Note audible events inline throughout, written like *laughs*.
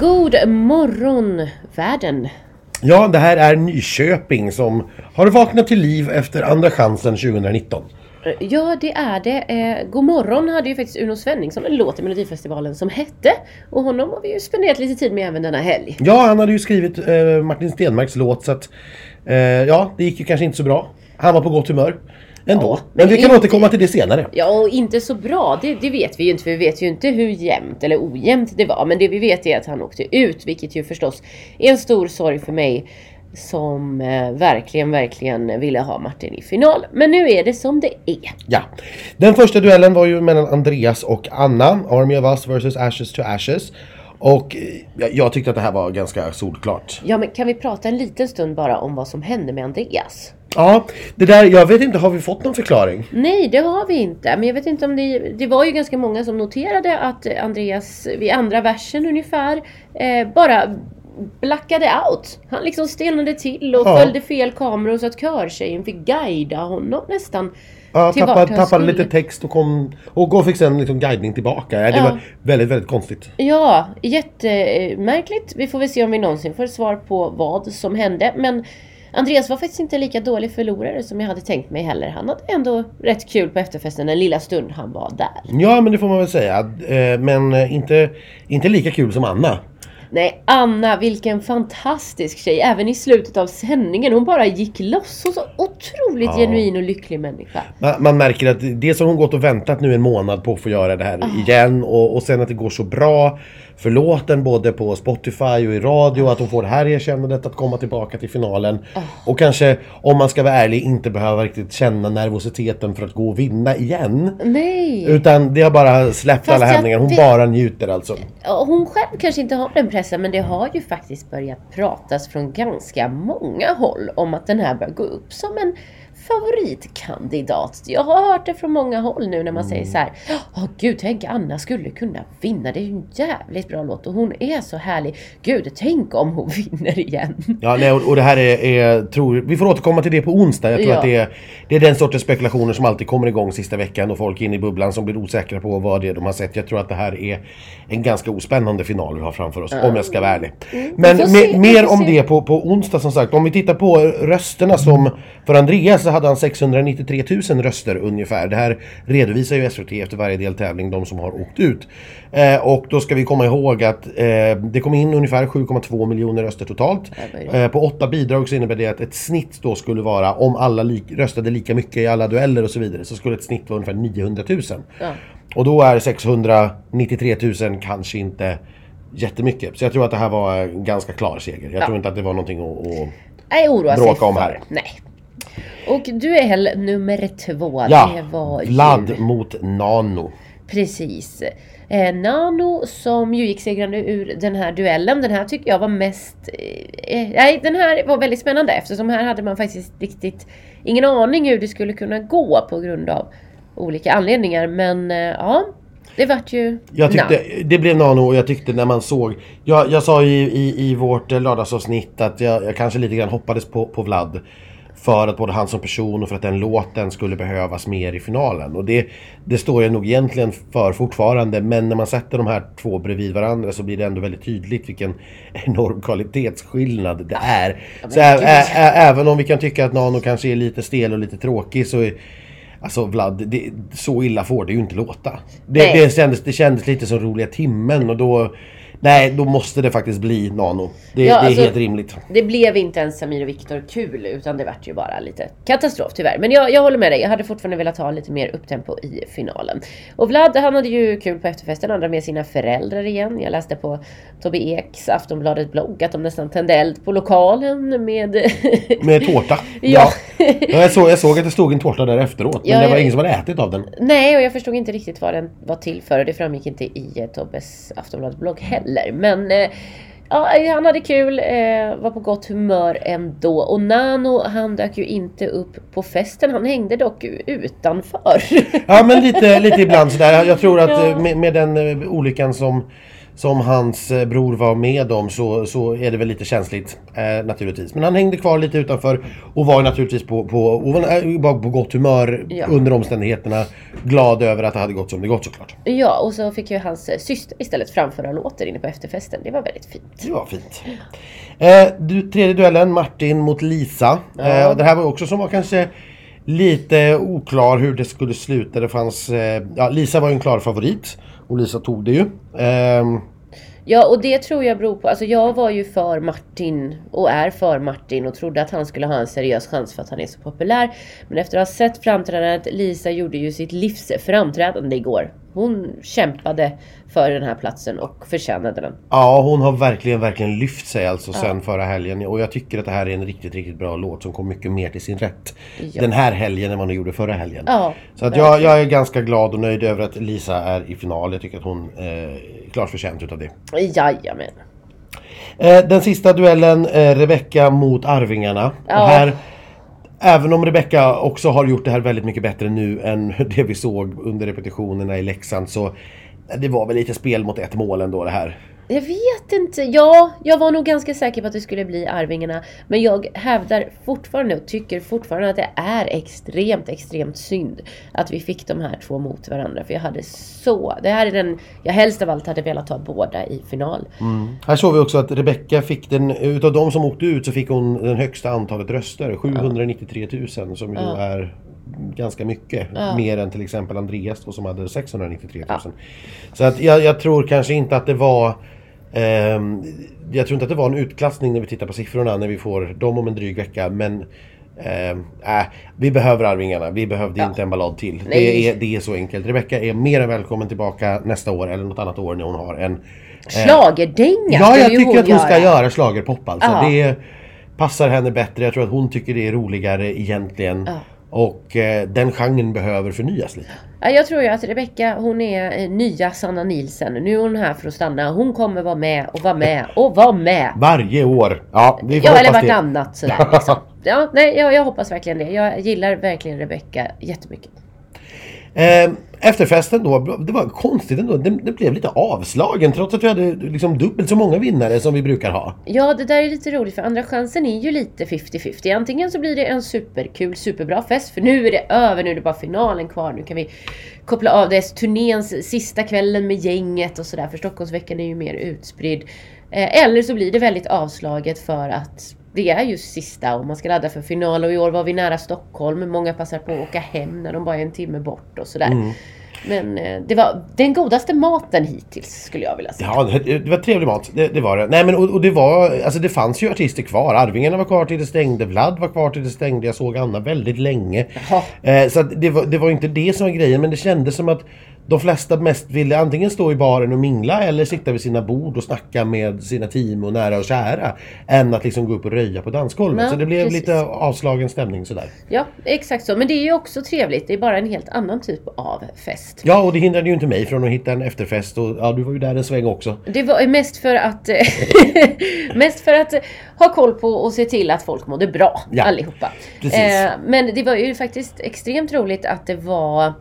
God morgon världen! Ja, det här är Nyköping som har vaknat till liv efter Andra chansen 2019. Ja det är det. Eh, God morgon hade ju faktiskt Uno Svenningsson en låt i Melodifestivalen som hette. Och honom har vi ju spenderat lite tid med även denna helg. Ja, han hade ju skrivit eh, Martin Stenmarks låt så att eh, ja, det gick ju kanske inte så bra. Han var på gott humör ändå. Ja, men, men vi kan inte- återkomma till det senare. Ja och inte så bra, det, det vet vi ju inte för vi vet ju inte hur jämnt eller ojämnt det var. Men det vi vet är att han åkte ut vilket ju förstås är en stor sorg för mig som eh, verkligen, verkligen ville ha Martin i final. Men nu är det som det är. Ja. Den första duellen var ju mellan Andreas och Anna. Army of Us vs Ashes to Ashes. Och eh, jag, jag tyckte att det här var ganska solklart. Ja men kan vi prata en liten stund bara om vad som hände med Andreas? Ja, det där, jag vet inte, har vi fått någon förklaring? Nej, det har vi inte. Men jag vet inte om det... Det var ju ganska många som noterade att Andreas vid andra versen ungefär eh, bara blackade out. Han liksom stelnade till och Ja. följde fel kameror så att körtjejen fick guida honom nästan. Ja, tappade, tappade lite text och kom och fick sen liksom guidning tillbaka. Ja, det Ja. var väldigt, väldigt konstigt. Ja, jättemärkligt. Vi får väl se om vi någonsin får svar på vad som hände. Men Andreas var faktiskt inte lika dålig förlorare som jag hade tänkt mig heller. Han hade ändå rätt kul på efterfesten den lilla stund han var där. Ja, men det får man väl säga. Eh, Men eh, inte, inte lika kul som Anna. Nej, Anna, vilken fantastisk tjej. Även i slutet av sändningen. Hon bara gick loss. Hon så otroligt Ja. genuin och lycklig människa. Man, man märker att dels har hon gått och väntat nu en månad på att få göra det här Ah. igen och, och sen att det går så bra för låten både på Spotify och i radio att hon får det här erkännandet att komma tillbaka till finalen. Ah. Och kanske, om man ska vara ärlig, inte behöva riktigt känna nervositeten för att gå och vinna igen. Nej! Utan det har bara släppt Fast alla hämningar. Hon bara njuter alltså. Hon själv kanske inte har den pressen men det har ju faktiskt börjat pratas från ganska många håll om att den här bör gå upp som en favoritkandidat. Jag har hört det från många håll nu när man säger så här. Åh gud, tänk Anna skulle kunna vinna. Det är ju en jävligt bra låt och hon är så härlig. Gud, tänk om hon *laughs* vinner igen. Ja, nej, och och det här är, är tror, vi får återkomma till det på onsdag. Jag tror Ja. att det är, det är den sortens spekulationer som alltid kommer igång sista veckan och folk inne i bubblan som blir osäkra på vad det är de har sett. Jag tror att det här är en ganska ospännande final vi har framför oss, om jag ska vara ärlig. Men Vi får me- se, vi mer om se. det på, på onsdag som sagt. Om vi tittar på rösterna som för Andreas så hade han 693 000 röster ungefär. Det här redovisar ju SVT efter varje deltävling, de som har åkt ut. Eh, och då ska vi komma ihåg att eh, det kom in ungefär 7,2 miljoner röster totalt. Eh, på åtta bidrag så innebär det att ett snitt då skulle vara, om alla li- röstade lika mycket i alla dueller och så vidare, så skulle ett snitt vara ungefär 900 000. Ja. Och då är 693 000 kanske inte jättemycket. Så jag tror att det här var en ganska klar seger. Jag Ja. tror inte att det var någonting att... att... Nej, oroa sig Bråka om här. Nej. Och duell nummer två. Ja, det var Vlad ju... mot Nano. Precis. Eh, Nano som ju gick segrande ur den här duellen. Den här tycker jag var mest... Eh, nej, den här var väldigt spännande eftersom här hade man faktiskt riktigt ingen aning hur det skulle kunna gå på grund av olika anledningar. Men eh, ja, det vart ju Jag tyckte, det blev Nano och jag tyckte när man såg Jag, jag sa ju i, i, i vårt eh, lördagsavsnitt att jag, jag kanske lite grann hoppades på, på Vlad För att både han som person och för att den låten skulle behövas mer i finalen. Och det, det står jag nog egentligen för fortfarande Men när man sätter de här två bredvid varandra så blir det ändå väldigt tydligt vilken enorm kvalitetsskillnad det är. Så ä, ä, ä, även om vi kan tycka att Nano kanske är lite stel och lite tråkig så är Alltså Vlad, det, så illa får det ju inte låta. Det, det, kändes, det kändes lite som roliga timmen och då... Nej, då måste det faktiskt bli Nano. Det, Ja, det är alltså- helt rimligt. Det blev inte ens Samir och Viktor kul utan det vart ju bara lite katastrof tyvärr. Men jag, jag håller med dig, jag hade fortfarande velat ha lite mer upptempo i finalen. Och Vlad han hade ju kul på efterfesten, han hade med sina föräldrar igen. Jag läste på Tobbe Eks Aftonbladet blogg att de nästan tände eld på lokalen med... *laughs* Med tårta. *laughs* Ja. Ja, jag, såg, jag såg att det stod en tårta där efteråt. Men Ja, det var ja. ingen som hade ätit av den. Nej, och jag förstod inte riktigt vad den var till för och det framgick inte i Tobbes Aftonbladet-blogg heller. Men eh, ja, han hade kul, eh, var på gott humör ändå. Och Nano, han dök ju inte upp på festen. Han hängde dock utanför. Ja men lite, lite ibland sådär. Jag tror att *laughs* Ja. eh, med, med den olyckan som som hans eh, bror var med om så, så är det väl lite känsligt eh, naturligtvis. Men han hängde kvar lite utanför och var naturligtvis på, på, var, eh, på gott humör Ja. under omständigheterna. Glad över att det hade gått som det gått såklart. Ja, och så fick ju hans eh, syster istället framföra låten inne på efterfesten. Det var väldigt fint. Det var fint. Eh, du, tredje duellen, Martin mot Lisa. Ja. Eh, det här var också som var kanske lite oklar hur det skulle sluta. Det fanns, eh, ja, Lisa var ju en klar favorit och Lisa tog det ju. Ehm, Ja, och det tror jag beror på... Alltså jag var ju för Martin och är för Martin och trodde att han skulle ha en seriös chans för att han är så populär. Men efter att ha sett framträdandet, Lisa gjorde ju sitt livs framträdande igår. Hon kämpade för den här platsen och förtjänade den. Ja, hon har verkligen, verkligen lyft sig alltså sen förra helgen. Och jag tycker att det här är en riktigt, riktigt bra låt som kom mycket mer till sin rätt. Ja. Den här helgen än vad hon gjorde förra helgen. Ja, Så att jag, jag är ganska glad och nöjd över att Lisa är i final. Jag tycker att hon eh, klart förtjänt utav det. Jajamän. Eh, den sista duellen, eh, Rebecca mot Arvingarna. Ja. Och här, även om Rebecca också har gjort det här väldigt mycket bättre nu än *laughs* det vi såg under repetitionerna i Leksand så det var väl lite spel mot ett mål ändå det här. Jag vet inte. Ja, jag var nog ganska säker på att det skulle bli Arvingarna. Men jag hävdar fortfarande och tycker fortfarande att det är extremt, extremt synd att vi fick de här två mot varandra. För jag hade så... Det här är den jag helst av allt hade velat ha båda i final. Här såg vi också att Rebecca fick den, utav de som åkte ut så fick hon den högsta antalet röster. 793 000 som ju då är ganska mycket. Mer än till exempel Andreas då, som hade 693 000. Så att jag, jag tror kanske inte att det var jag tror inte att det var en utklassning när vi tittar på siffrorna när vi får dem om en dryg vecka. Men ehm, äh, vi behöver Arvingarna. Vi behövde inte en ballad till. Det är, det är så enkelt. Rebecca är mer än välkommen tillbaka nästa år eller något annat år när hon har en Schlagerdänga Ja, ska jag tycker att hon ska göra. göra schlagerpop alltså. Ja. Det passar henne bättre. Jag tror att hon tycker det är roligare egentligen. Ja. Och eh, den genren behöver förnyas lite. Ja, jag tror ju att Rebecca, hon är eh, nya Sanna Nielsen. Nu är hon här för att stanna. Hon kommer vara med och vara med och vara med. Varje år. Ja, vi får Ja, eller vartannat sådär liksom. *laughs* Ja, nej, jag, jag hoppas verkligen det. Jag gillar verkligen Rebecca jättemycket. Eh, efterfesten då, det var konstigt ändå. Den, den blev lite avslagen trots att vi hade liksom dubbelt så många vinnare som vi brukar ha. Ja, det där är lite roligt för andra chansen är ju lite 50-50. Antingen så blir det en superkul, superbra fest för nu är det över, nu är det bara finalen kvar. Nu kan vi koppla av det. Turnéns sista kvällen med gänget och sådär för Stockholmsveckan är ju mer utspridd. Eh, eller så blir det väldigt avslaget för att det är ju sista och man ska ladda för final och i år var vi nära Stockholm. Många passar på att åka hem när de bara är en timme bort och sådär. Men eh, det var den godaste maten hittills skulle jag vilja säga. Ja, det var trevlig mat. Det, det var det. Nej men och, och det var, alltså det fanns ju artister kvar. Arvingarna var kvar till det stängde. Vlad var kvar till det stängde. Jag såg Anna väldigt länge. Eh, så det, var, det var inte det som var grejen. Men det kändes som att de flesta mest ville antingen stå i baren och mingla eller sitta vid sina bord och snacka med sina team och nära och kära. Än att liksom gå upp och röja på dansgolvet. Ja, så det blev precis. lite avslagen stämning sådär. Ja, exakt så. Men det är ju också trevligt. Det är bara en helt annan typ av fest. Ja, och det hindrade ju inte mig från att hitta en efterfest. Och ja, du var ju där en sväng också. Det var mest för att *laughs* mest för att ha koll på och se till att folk mådde bra Ja, allihopa. precis. Eh, men det var ju faktiskt extremt roligt att det var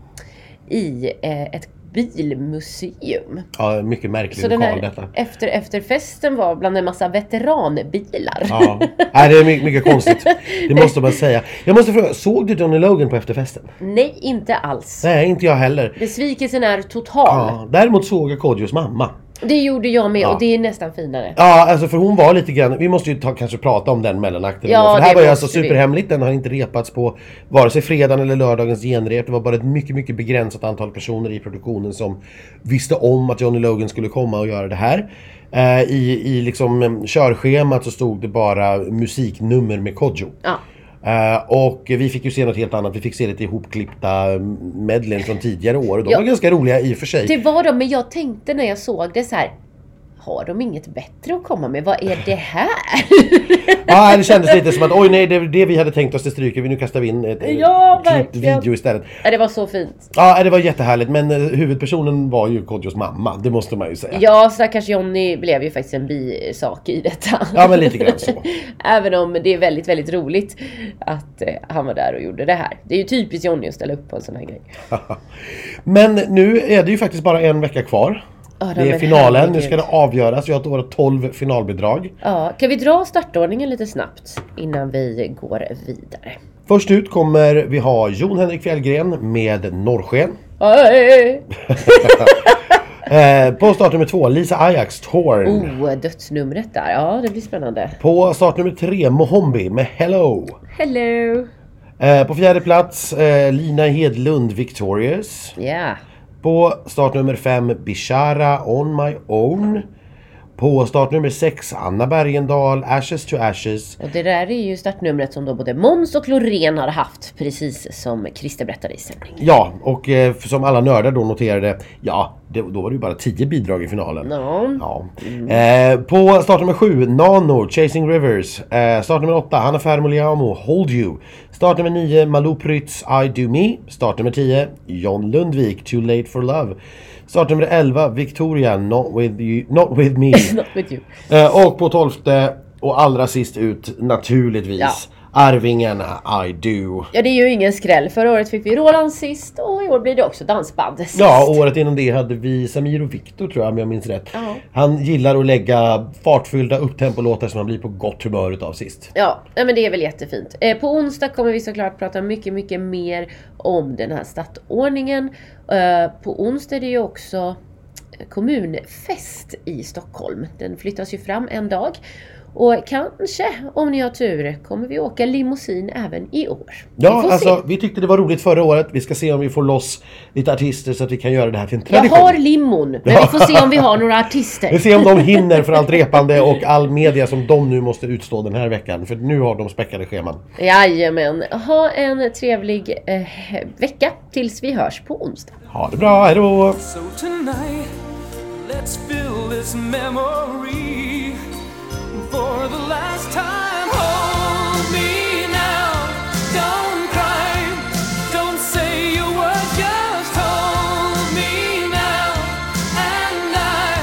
i eh, ett bilmuseum. Ja, mycket märklig Så den lokal här detta. efter, efterfesten var bland en massa veteranbilar. Ja, *laughs* Nej, det är mycket, mycket konstigt. Det måste man säga. Jag måste fråga, såg du Johnny Logan på efterfesten? Nej, inte alls. Nej, inte jag heller. Besvikelsen är total. Ja, däremot såg jag Kodjos mamma. Det gjorde jag med Ja. och det är nästan finare. Ja, alltså för hon var lite grann, vi måste ju ta, kanske prata om den mellanakten. Ja, för det här det var ju alltså superhemligt, den har inte repats på vare sig fredagen eller lördagens genrep. Det var bara ett mycket, mycket begränsat antal personer i produktionen som visste om att Johnny Logan skulle komma och göra det här. Eh, I i liksom eh, körschemat så stod det bara musiknummer med Kodjo. Ja. Eh, och vi fick ju se något helt annat. Vi fick se lite ihopklippta medlen från tidigare år. Och de Ja. var ganska roliga i och för sig. Det var de, men jag tänkte när jag såg det så här. Har de inget bättre att komma med? Vad är det här? *laughs* Ja, det kändes lite som att oj nej, det det vi hade tänkt oss, det stryker vi. Nu kastar vi in ett Ja, verkligen. video istället. Ja, det var så fint. Ja, det var jättehärligt. Men eh, huvudpersonen var ju Kodjos mamma. Det måste man ju säga. Ja, stackars Johnny blev ju faktiskt en bisak i detta. Ja, men lite grann så. *laughs* Även om det är väldigt, väldigt roligt att eh, han var där och gjorde det här. Det är ju typiskt Johnny att ställa upp på en sån här grej. *laughs* Men nu är det ju faktiskt bara en vecka kvar. Ja, det är finalen, nu ska det avgöras. Vi har våra 12 finalbidrag. Ja, kan vi dra startordningen lite snabbt innan vi går vidare? Först ut kommer vi ha Jon Henrik Fjällgren med Norrsken. *laughs* Eh, på start nummer två, Lisa Ajax, Torn. Oh, dödsnumret där. Ja, det blir spännande. På start nummer tre, Mohombi med Hello. Hello! Eh, på fjärde plats, eh, Lina Hedlund, Victorious. Ja. På startnummer 5 Bishara On My Own. På start nummer sex, Anna Bergendahl, Ashes to Ashes. Och det där är ju startnumret som då både Måns och Loreen har haft, precis som Christer berättade i sändning. Ja, och eh, som alla nördar då noterade, ja, det, då var det ju bara 10 bidrag i finalen. Ja. Ja. Eh, på start nummer 7, Nano, Chasing Rivers. Eh, start nummer 8, Hanna Fermoliamo, Hold You. Start nummer 9, Malou Prytz, I Do Me. Start nummer 10, John Lundvik, Too Late For Love. Start nummer 11, Victoria, Not With, you, not with Me. *laughs* Not with you. eh, och på 12 och allra sist ut, naturligtvis, Ja. Arvingen, I Do. Ja, det är ju ingen skräll. Förra året fick vi Roland sist och i år blir det också dansband sist. Ja, året innan det hade vi Samir och Viktor tror jag om jag minns rätt. Ja. Han gillar att lägga fartfyllda upptempolåtar som han blir på gott humör utav sist. Ja, nej, men det är väl jättefint. Eh, på onsdag kommer vi såklart prata mycket, mycket mer om den här startordningen. Eh, på onsdag är det ju också kommunfest i Stockholm. Den flyttas ju fram en dag. Och kanske, om ni har tur, kommer vi åka limousin även i år. Ja, vi får alltså se. vi tyckte det var roligt förra året. Vi ska se om vi får loss lite artister så att vi kan göra det här till en Jag tradition. har limon, men vi får se om vi har några artister. *laughs* Vi ser om de hinner för allt repande och all media som de nu måste utstå den här veckan. För nu har de späckade scheman. Jajamän. Ha en trevlig eh, vecka tills vi hörs på onsdag. Ha det bra, hejdå! So tonight, let's fill this memory for the last time. Hold me now, don't cry, don't say a word, just hold me now, and I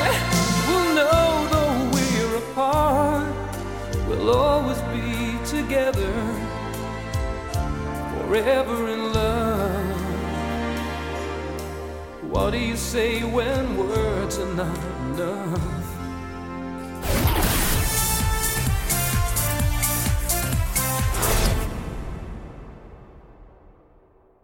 will know though we're apart, we'll always be together, forever in love. What do you say when words are not enough?